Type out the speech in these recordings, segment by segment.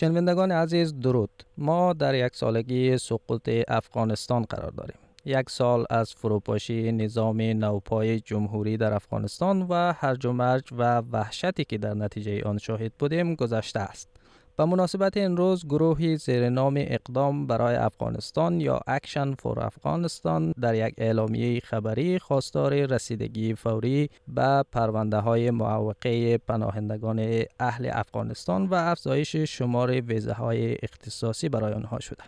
شنوندگان عزیز درود. ما در یک سالگی سقوط افغانستان قرار داریم. یک سال از فروپاشی نظام نوپای جمهوری در افغانستان و هرج و مرج و وحشتی که در نتیجه آن شاهد بودیم گذشته است. به مناسبت این روز گروهی زیر نام اقدام برای افغانستان یا Action for Afghanistan در یک اعلامیه خبری خواستار رسیدگی فوری به پرونده های معوقه پناهندگان اهل افغانستان و افزایش شمار ویزه های اختصاصی برای آنها شده.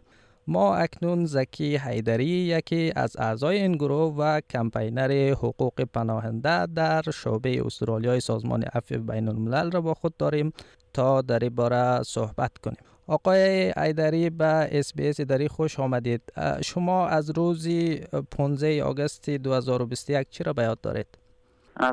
ما اکنون زکی حیدری یکی از اعضای این گروه و campaigner حقوق پناهنده در شعبه استرالیای سازمان عفو بین الملل را با خود داریم تا در این باره صحبت کنیم. آقای حیدری به SBS دری خوش آمدید. شما از روز 15 آگست 2021 چی را به یاد دارید؟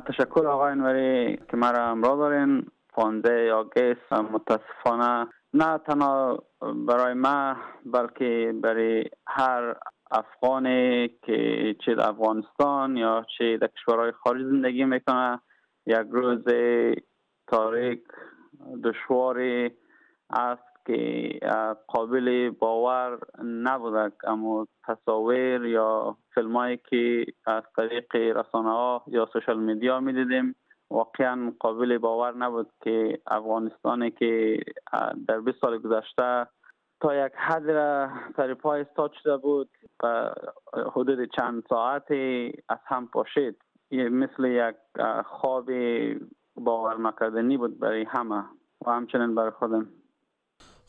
تشکر آقای انوری که مرا امرا دارین. 15 آگست متاسفانه نه تنها برای ما بلکه برای هر افغانی که چه در افغانستان یا چه در کشورهای خارج زندگی می‌کنه یک روز تاریک دشواری است که قابل باور نبوده اما تصاویر یا فیلم که از طریق رسانه ها یا سوشال میدیا می دیدیم واقعا قابل باور نبود که افغانستانی که در 20 سال گذشته تا یک حد را سر پای استاد شده بود و حدود چند ساعتی از هم پاشید. مثل یک خواب باور نکردنی بود برای همه و همچنین برای خودم.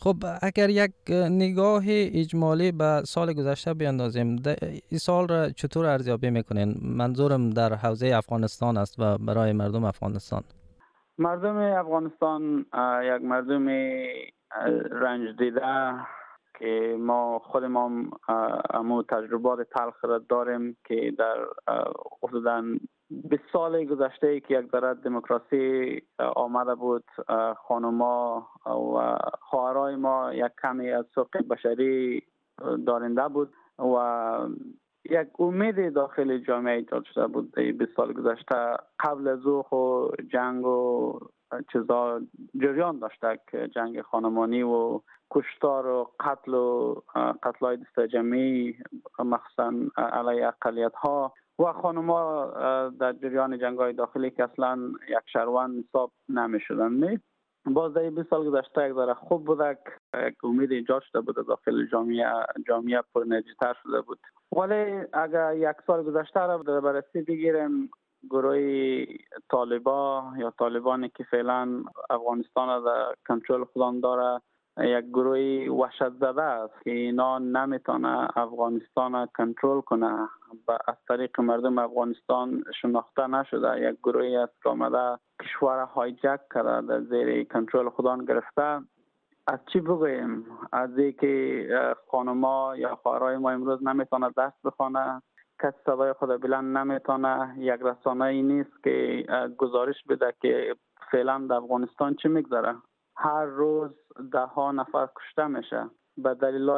خب اگر یک نگاه اجمالی به سال گذشته بیاندازیم این سال را چطور ارزیابی می‌کنین؟ منظورم در حوزه افغانستان است و برای مردم افغانستان. مردم افغانستان یک مردم رنج دیده که ما خود ما امو تجربات تلخ را داریم که در حدودا 20 سال گذشته که یک ذره دموکراسی آمده بود خانما و خواهرای ما یک کمی از سوق بشری دارنده بود و یک امید داخل جامعه ایجاد شده بود 20 سال گذشته. قبل از او خو جنگ و چیزا جریان داشته که جنگ خانمانی و کشتار و قتل و قتل های دست جمعی مخصوصا علیه اقلیت ها و خانما در جریان جنگ های داخلی که اصلا یک شروان حساب نمی شدن می باز در 20 سال گذشته یک ذره خوب بوده یک امید ایجاد شده بوده داخل جامعه جامعه پر تر شده بود. ولی اگر یک سال گذشته را در بررسی بگیریم گروه طالبا یا طالبانی که فعلا افغانستان را در کنترل خودان داره یک گروه وحشت زده است که اینا نمی‌تونه افغانستان کنترل کنه و از طریق مردم افغانستان شناخته نشده. یک گروهی است که آمده کشور هایجک کرده در زیر کنترل خودان گرفته. از چی بگوییم از اینکه خانما یا خواهرای ما امروز نمی‌تونه دست بخونه. کسی صدای خود بلند نمی‌تونه. یک رسانه ای نیست که گزارش بده که فعلا در افغانستان چی میگذره. هر روز ده ها نفر کشته میشه به دلیل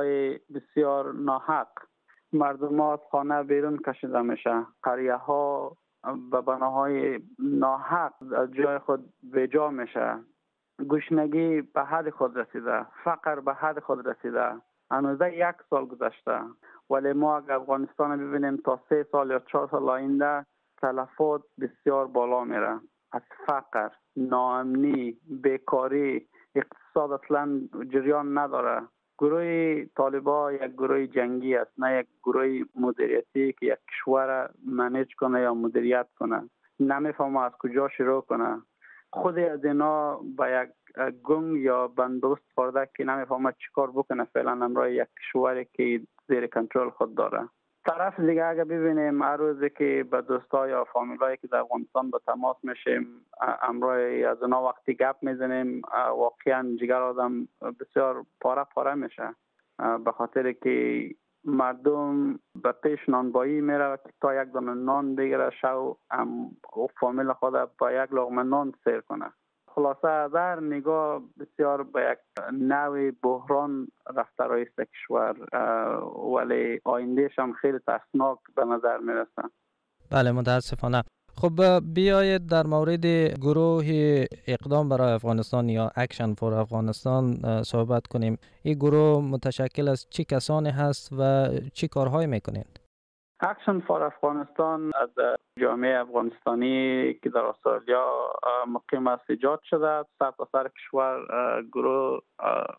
بسیار ناحق. مردم از خانه بیرون کشیده میشه. قریه ها به بناهای ناحق از جای خود بجا میشه. گشنگی به حد خود رسیده. فقر به حد خود رسیده. هنوزه یک سال گذشته. ولی ما اگر افغانستان ببینیم تا سه سال یا چهار سال آینده تلفات بسیار بالا میره. از فقر ناامنی بیکاری اقتصاد اصلا جریان نداره. گروه طالبا یک گروه جنگی است نه یک گروه مدیریتی که یک کشور منیج کنه یا مدیریت کنه. نمی‌فهمه از کجا شروع کنه. خود از اینا به یک گنگ یا بندوست خورده که نمی‌فهمه چیکار بکنه فعلا امرای یک کشوری که زیر کنترل خود داره. طرف دیگه اگه ببینیم هر که به دوستا یا فامیلایی که در افغانستان به تماس میشیم امروی از اونا وقتی گپ می‌زنیم واقعا جگر آدم بسیار پاره پاره میشه. به خاطر که مردم به پیش نانبایی میره که تا یک دانه نان بگیره شو فامیل خود با یک لقمه نان سیر کنه. خلاصه در نگاه بسیار به یک نوع بحران رفته راهیس کشور ولی آیندهش هم خیلی ترسناک به نظر می‌رسن بله متاسفانه. خب بیاید در مورد گروه اقدام برای افغانستان یا Action for Afghanistan صحبت کنیم. این گروه متشکل از چی کسانی هست و چی کارهایی می‌کنین؟ Action for Afghanistan از جامعه افغانستانی که در استرالیا مقیم است ایجاد شده. سر تا سر کشور گروه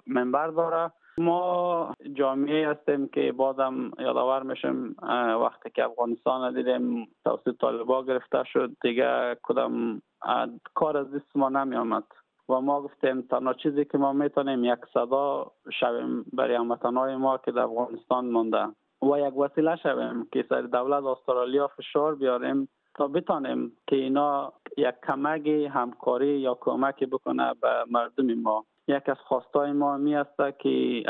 member داره. ما جامعه هستیم که بازم یادآور میشیم وقتی که افغانستان دیدیم توسط طالبا گرفته شد. دیگه کدام کار از دست ما نمی آمد و ما گفتیم تنها چیزی که ما می‌تونیم یک صدا شویم برای هموطنهای ما که در افغانستان مانده و یک وسیله شویم که سر دولت استرالیا فشار بیاریم تا بتانیم که اینا یک کمک همکاری یا کمکی بکنه به مردم ما. یک از خواستای ما می است که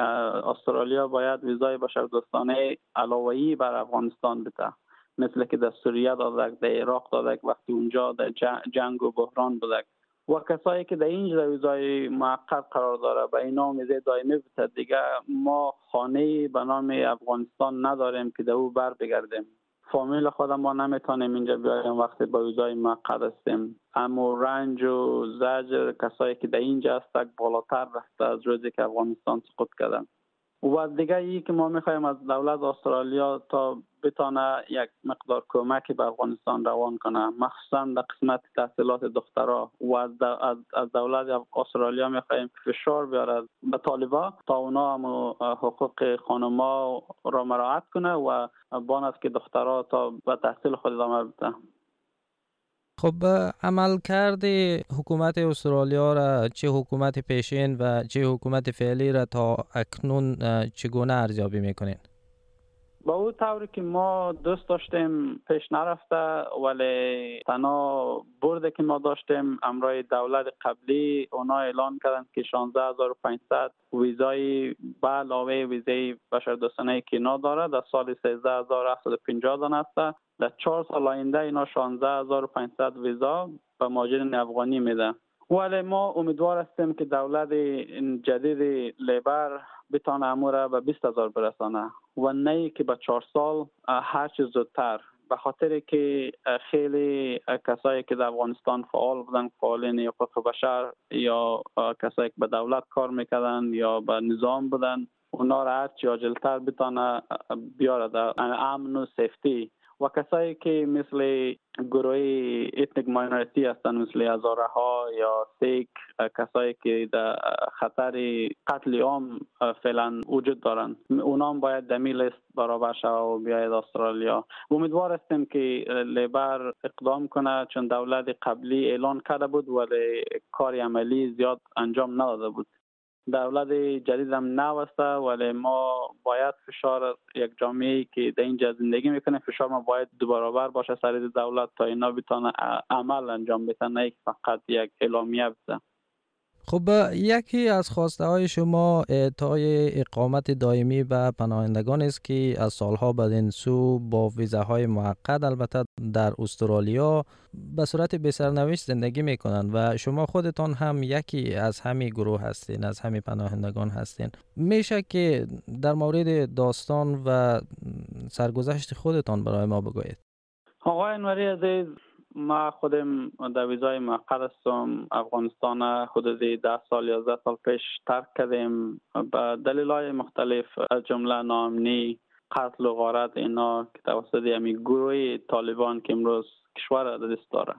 استرالیا باید ویزای بشردوستانه علاوهی بر افغانستان بده. مثل که در سوریه دادک در عراق دادک وقتی اونجا در جنگ و بحران بودک و کسایی که در اینجا ویزای موقت قرار داره به اینا ویزای دائمی بده دیگه ما خانه به نام افغانستان نداریم که در او بر بگردیم. فامیل خودم ما نمی‌تونیم اینجا بیایم وقتی با ویزای موقت هستیم. اما رنج و زجر کسایی که در اینجا هستک بالاتر رفته از روزی که افغانستان سقوط کردن. و دیگه ای که ما می‌خوایم از دولت استرالیا تا بتانه یک مقدار کمک به افغانستان روان کنه. مخصوصا در قسمت تحصیلات دخترها و از, دولت استرالیا می‌خوایم فشار بیارد به طالبا تا اونا هم حقوق خانما را مراعات کنه و باند که دخترها تا به تحصیل خود ادامه بده خب عمل کرده حکومت استرالیا را چه حکومت پیشین و چه حکومت فعلی را تا اکنون چگونه ارزیابی می‌کنین؟ با او طوری که ما دوست داشتیم پیش نرفته ولی تنها برده که ما داشتیم امرای دولت قبلی اونا اعلان کردند که 16500 ویزای به علاوه ویزای بشردوستانه که اینا داره در سال 13750 دانه است. در چهار سال آینده اینا 16500 ویزا به ماجرین افغانی میده. ولی ما امیدوار هستیم که دولت جدید لیبر بتانه امور به 20 هزار برسانه. و نه که به چهار سال هر چیز زودتر. به خاطر که خیلی کسایی که در افغانستان فعال بودن فعالین حقوق بشر یا کسایی که به دولت کار می‌کردن یا به نظام بودن اونا را هر چی عاجلتر بتانه بیاره در امن و safety. و کسایی که مثل گروه ethnic minority هستند مثل هزاره ها یا سیک کسایی که در خطر قتل عام فعلا وجود دارند. اونام باید دمی لیست برابر شوه و بیاید استرالیا. امیدوار هستیم که Labor اقدام کنه چون دولت قبلی اعلان کرده بود ولی کار عملی زیاد انجام نداده بود. دولت جدید هم نوسته ولی ما باید فشار یک جامعه که در اینجا زندگی می‌کنه فشار ما باید دو برابر باشه سر دولت تا اینا بتانه عمل انجام بده نه فقط یک اعلامیه بده. خب یکی از خواسته های شما اعطای اقامت دائمی به پناهندگان است که از سالها بعد سو با ویزاهای موقت البته در استرالیا به صورت بسرنوشت زندگی می کنند و شما خودتان هم یکی از همین گروه هستین از همین پناهندگان هستین. میشه که در مورد داستان و سرگذشت خودتان برای ما بگویید. آقای انوری عزیز ما خودم در ویزای موقت هستم افغانستان حدود ده سال یا سال پیش ترک کردیم. به دلیل های مختلف از جمله نامنی قتل و غارت اینا که توسط همی گروه طالبان که امروز کشور دست داره.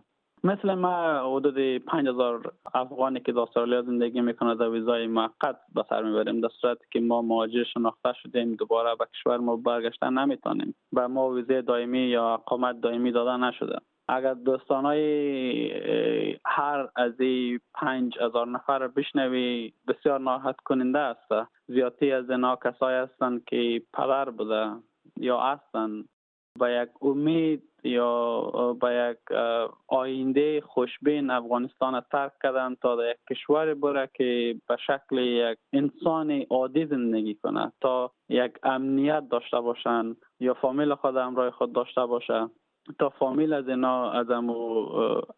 مثل ما حدود 5000 افغانی که در استرالیا زندگی می‌کنه در ویزای موقت به سر می‌بریم در صورتی که ما مهاجر شناخته شدیم دوباره به کشور ما برگشتن نمی‌تونیم به ما ویزای دائمی یا اقامت دائمی داده نشده. اگر دوستان های هر از این پنج هزار نفر بشنوی بسیار ناراحت کننده است. زیادی از اینا کسایی هستند که پدر بوده یا هستند با یک امید یا با یک آینده خوشبین افغانستان ترک کردن تا در یک کشور بره که به شکل یک انسان عادی زندگی کنه. تا یک امنیت داشته باشن یا فامیل خود همراه خود داشته باشه. تا فامیل از اینا از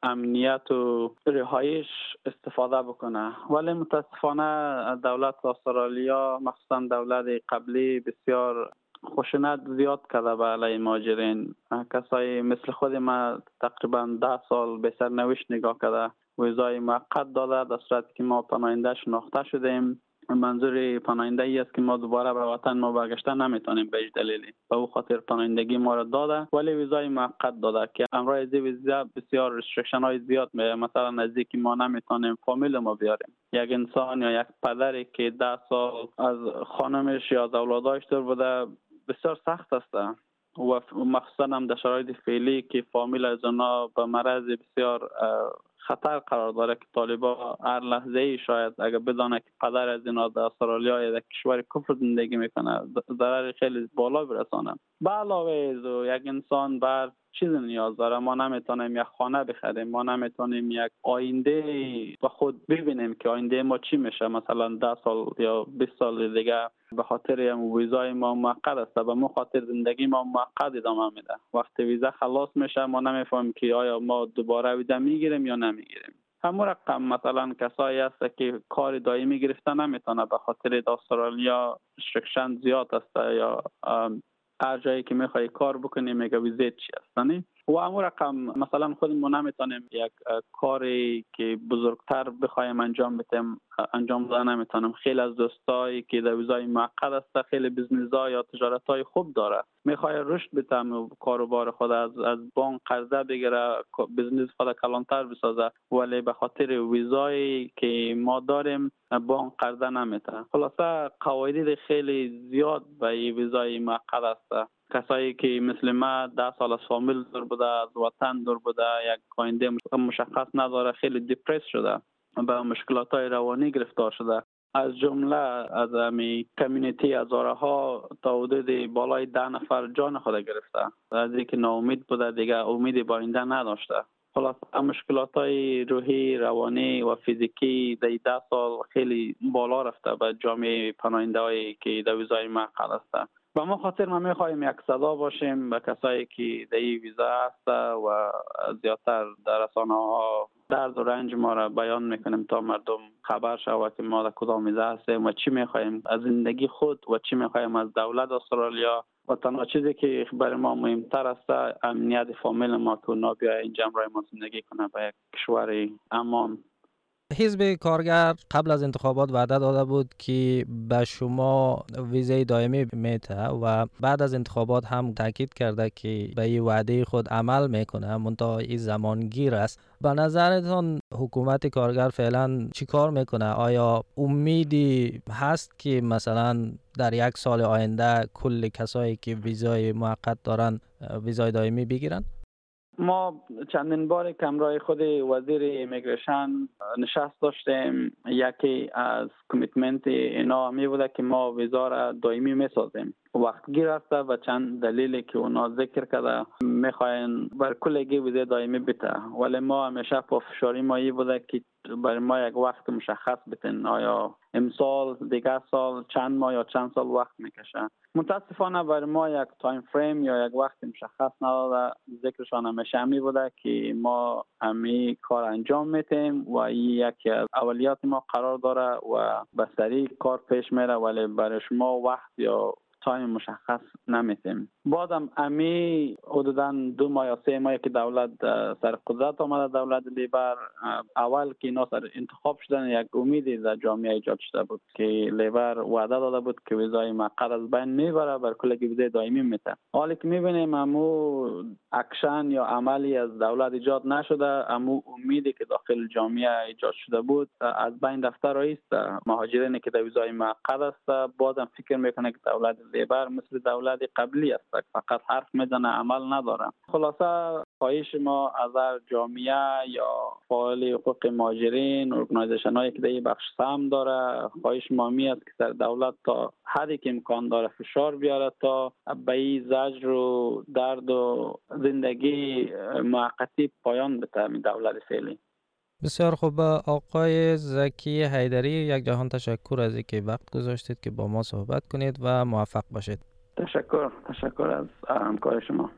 امنیت و رهایش استفاده بکنه. ولی متاسفانه دولت استرالیا مخصوصا دولت قبلی بسیار خشونت زیاد کرده به علیه ماجرین کسایی مثل خود ما تقریبا ده سال به سرنوشت نگاه کرده. ویزای موقت داده در صورتی که ما پناهنده شناخته شدیم. منظور پناهنده ای است که ما دوباره به وطن ما برگشته نمی‌تونیم به دلیلی. به او خاطر پناهندگی ما را داده ولی ویزای موقت داده که امرای از ویزا بسیار رستریکشن های زیاد می مثلا نزدیک ما نمی‌تونیم فامیل ما بیاریم. یک انسان یا یک پدری که ده سال از خانمش یا از اولادایش دور بوده بسیار سخت است. و مخصوصا هم در شرایط فعلی که فامیل از اونا به مرض بسیار خطر قرار داره که طالبا هر لحظه ای شاید اگر بدانه که پدر از اینا در استرالیا یا در کشور کفر زندگی می‌کنه ضرر خیلی بالا برسانه. به علاوه یک انسان بر چیزی نیاز داره. ما نمی‌تونیم یک خانه بخریم ما نمی‌تونیم یک آینده به خود ببینیم که آینده ما چی میشه. مثلا ده سال یا 20 سال دیگه به خاطر ویزای ما موقت است به ما خاطر زندگی ما موقت ادامه میده. وقتی ویزا خلاص میشه ما نمی‌فهمیم که آیا ما دوباره ویزا می‌گیریم یا نمی‌گیریم. همون رقم مثلا کسایی هست که کار دائمی گرفته نمی‌تونه به خاطر استرالیا شکشن زیاد است یا هر جایی که می‌خوای کار بکنی میگه ویزیت چی هستنی و امو رقم مثلا خودمون نمی‌تونیم یک کاری که بزرگتر بخوایم انجام بدیم انجام دادن نمی‌تونم. خیلی از دوستایی که در ویزای موقت است خیلی بزنس یا تجارت های خوب داره. می‌خوای رشد بتم و کاروبار خود از از بانک قرضه بگیره بزنس خود کلانتر بسازه. ولی به خاطر ویزایی که ما داریم بانک قرضه نمیته خلاصه قواعد خیلی زیاد به ویزای موقت است کسایی که مثل ما ده سال از فامیل دور بوده از وطن دور بوده یک آینده مشخص نداره خیلی دیپرس شده به مشکلات های روانی گرفتار شده. از جمله از امی کمیونیتی هزاره ها تا حدود بالای ده نفر جان خود گرفته. از اینکه ناامید بوده دیگه امیدی با آینده نداشته. خلاص مشکلات های روحی روانی و فیزیکی در ده سال خیلی بالا رفته به جامعه پناهنده که در ویزای معقل هسته به ما خاطر ما می‌خواهیم یک صدا باشیم به کسایی که در ویزا هست و زیادتر در رسانه ها درد و رنج ما را بیان می‌کنیم تا مردم خبر شود که ما در کدام ویزا هستیم و چی می‌خواهیم از زندگی خود و چی می‌خواهیم از دولت استرالیا و تنها چیزی که برای ما مهمتر است امنیت فامیل ما که اونا بیا اینجا برای ما زندگی کنه به یک کشور امان. حزب کارگر قبل از انتخابات وعده داده بود که به شما ویزای دائمی میته و بعد از انتخابات هم تاکید کرده که به این وعده خود عمل می‌کنه منتها این زمانگیر است. به نظرتان حکومت کارگر فعلا چی کار می‌کنه؟ آیا امیدی هست که مثلا در یک سال آینده کل کسایی که ویزای موقت دارن ویزای دائمی بگیرن؟ ما چندین بار کمرای خود وزیر ایمیگریشن نشست داشتیم. یکی از کمیتمنت اینا می بوده که ما ویزا را دائمی می سازیم. وقت گیر رفته و چند دلیلی که اونا ذکر کرده می‌خواین بر کلگی ویزه دائمی بته ولی ما همیشه فشاری مایی بوده که برای ما یک وقت مشخص بتین آیا امسال دیگه سال چند ماه یا چند سال وقت می‌کشه. متاسفانه برای ما یک time frame یا یک وقت مشخص نداده. ذکرشان همیشه همی بوده که ما همی کار انجام میتیم و یکی از اولیات ما قرار داره و سر ای کار پیش میره ولی برای شما وقت یا time مشخص نمیتیم بازم امی حدودا دو ماه یا سه ماه که دولت سر قدرت آمده دولت Labor اول که اینا سر انتخاب شدن یک امیدی در جامعه ایجاد شده بود که Labor وعده داده بود که ویزای موقت از بین می‌بره بر کل ویزای دائمی میته حالی که می‌بینیم امو اکشن یا عملی از دولت ایجاد نشده امو امیدی که داخل جامعه ایجاد شده بود از بین رفته راهیس مهاجرینی که در ویزای موقت است. بازم فکر می‌کنه که دولت Labor مثل دولت قبلی است. فقط حرف می‌زنه عمل نداره. خلاصه خواهش ما از هر جامعه یا فعال حقوق ماجرین ارگنایزیشن هایی که در بخش سهم داره خواهش ما می است که در دولت تا حدی که امکان داره فشار بیاره تا به این زجر و درد و زندگی موقتی پایان بده. دولت فعلی. بسیار خوب. آقای زکی حیدری یک جهان تشکر از اینکه وقت گذاشتید که با ما صحبت کنید و موفق باشید. تشکر تشکر از همکار شما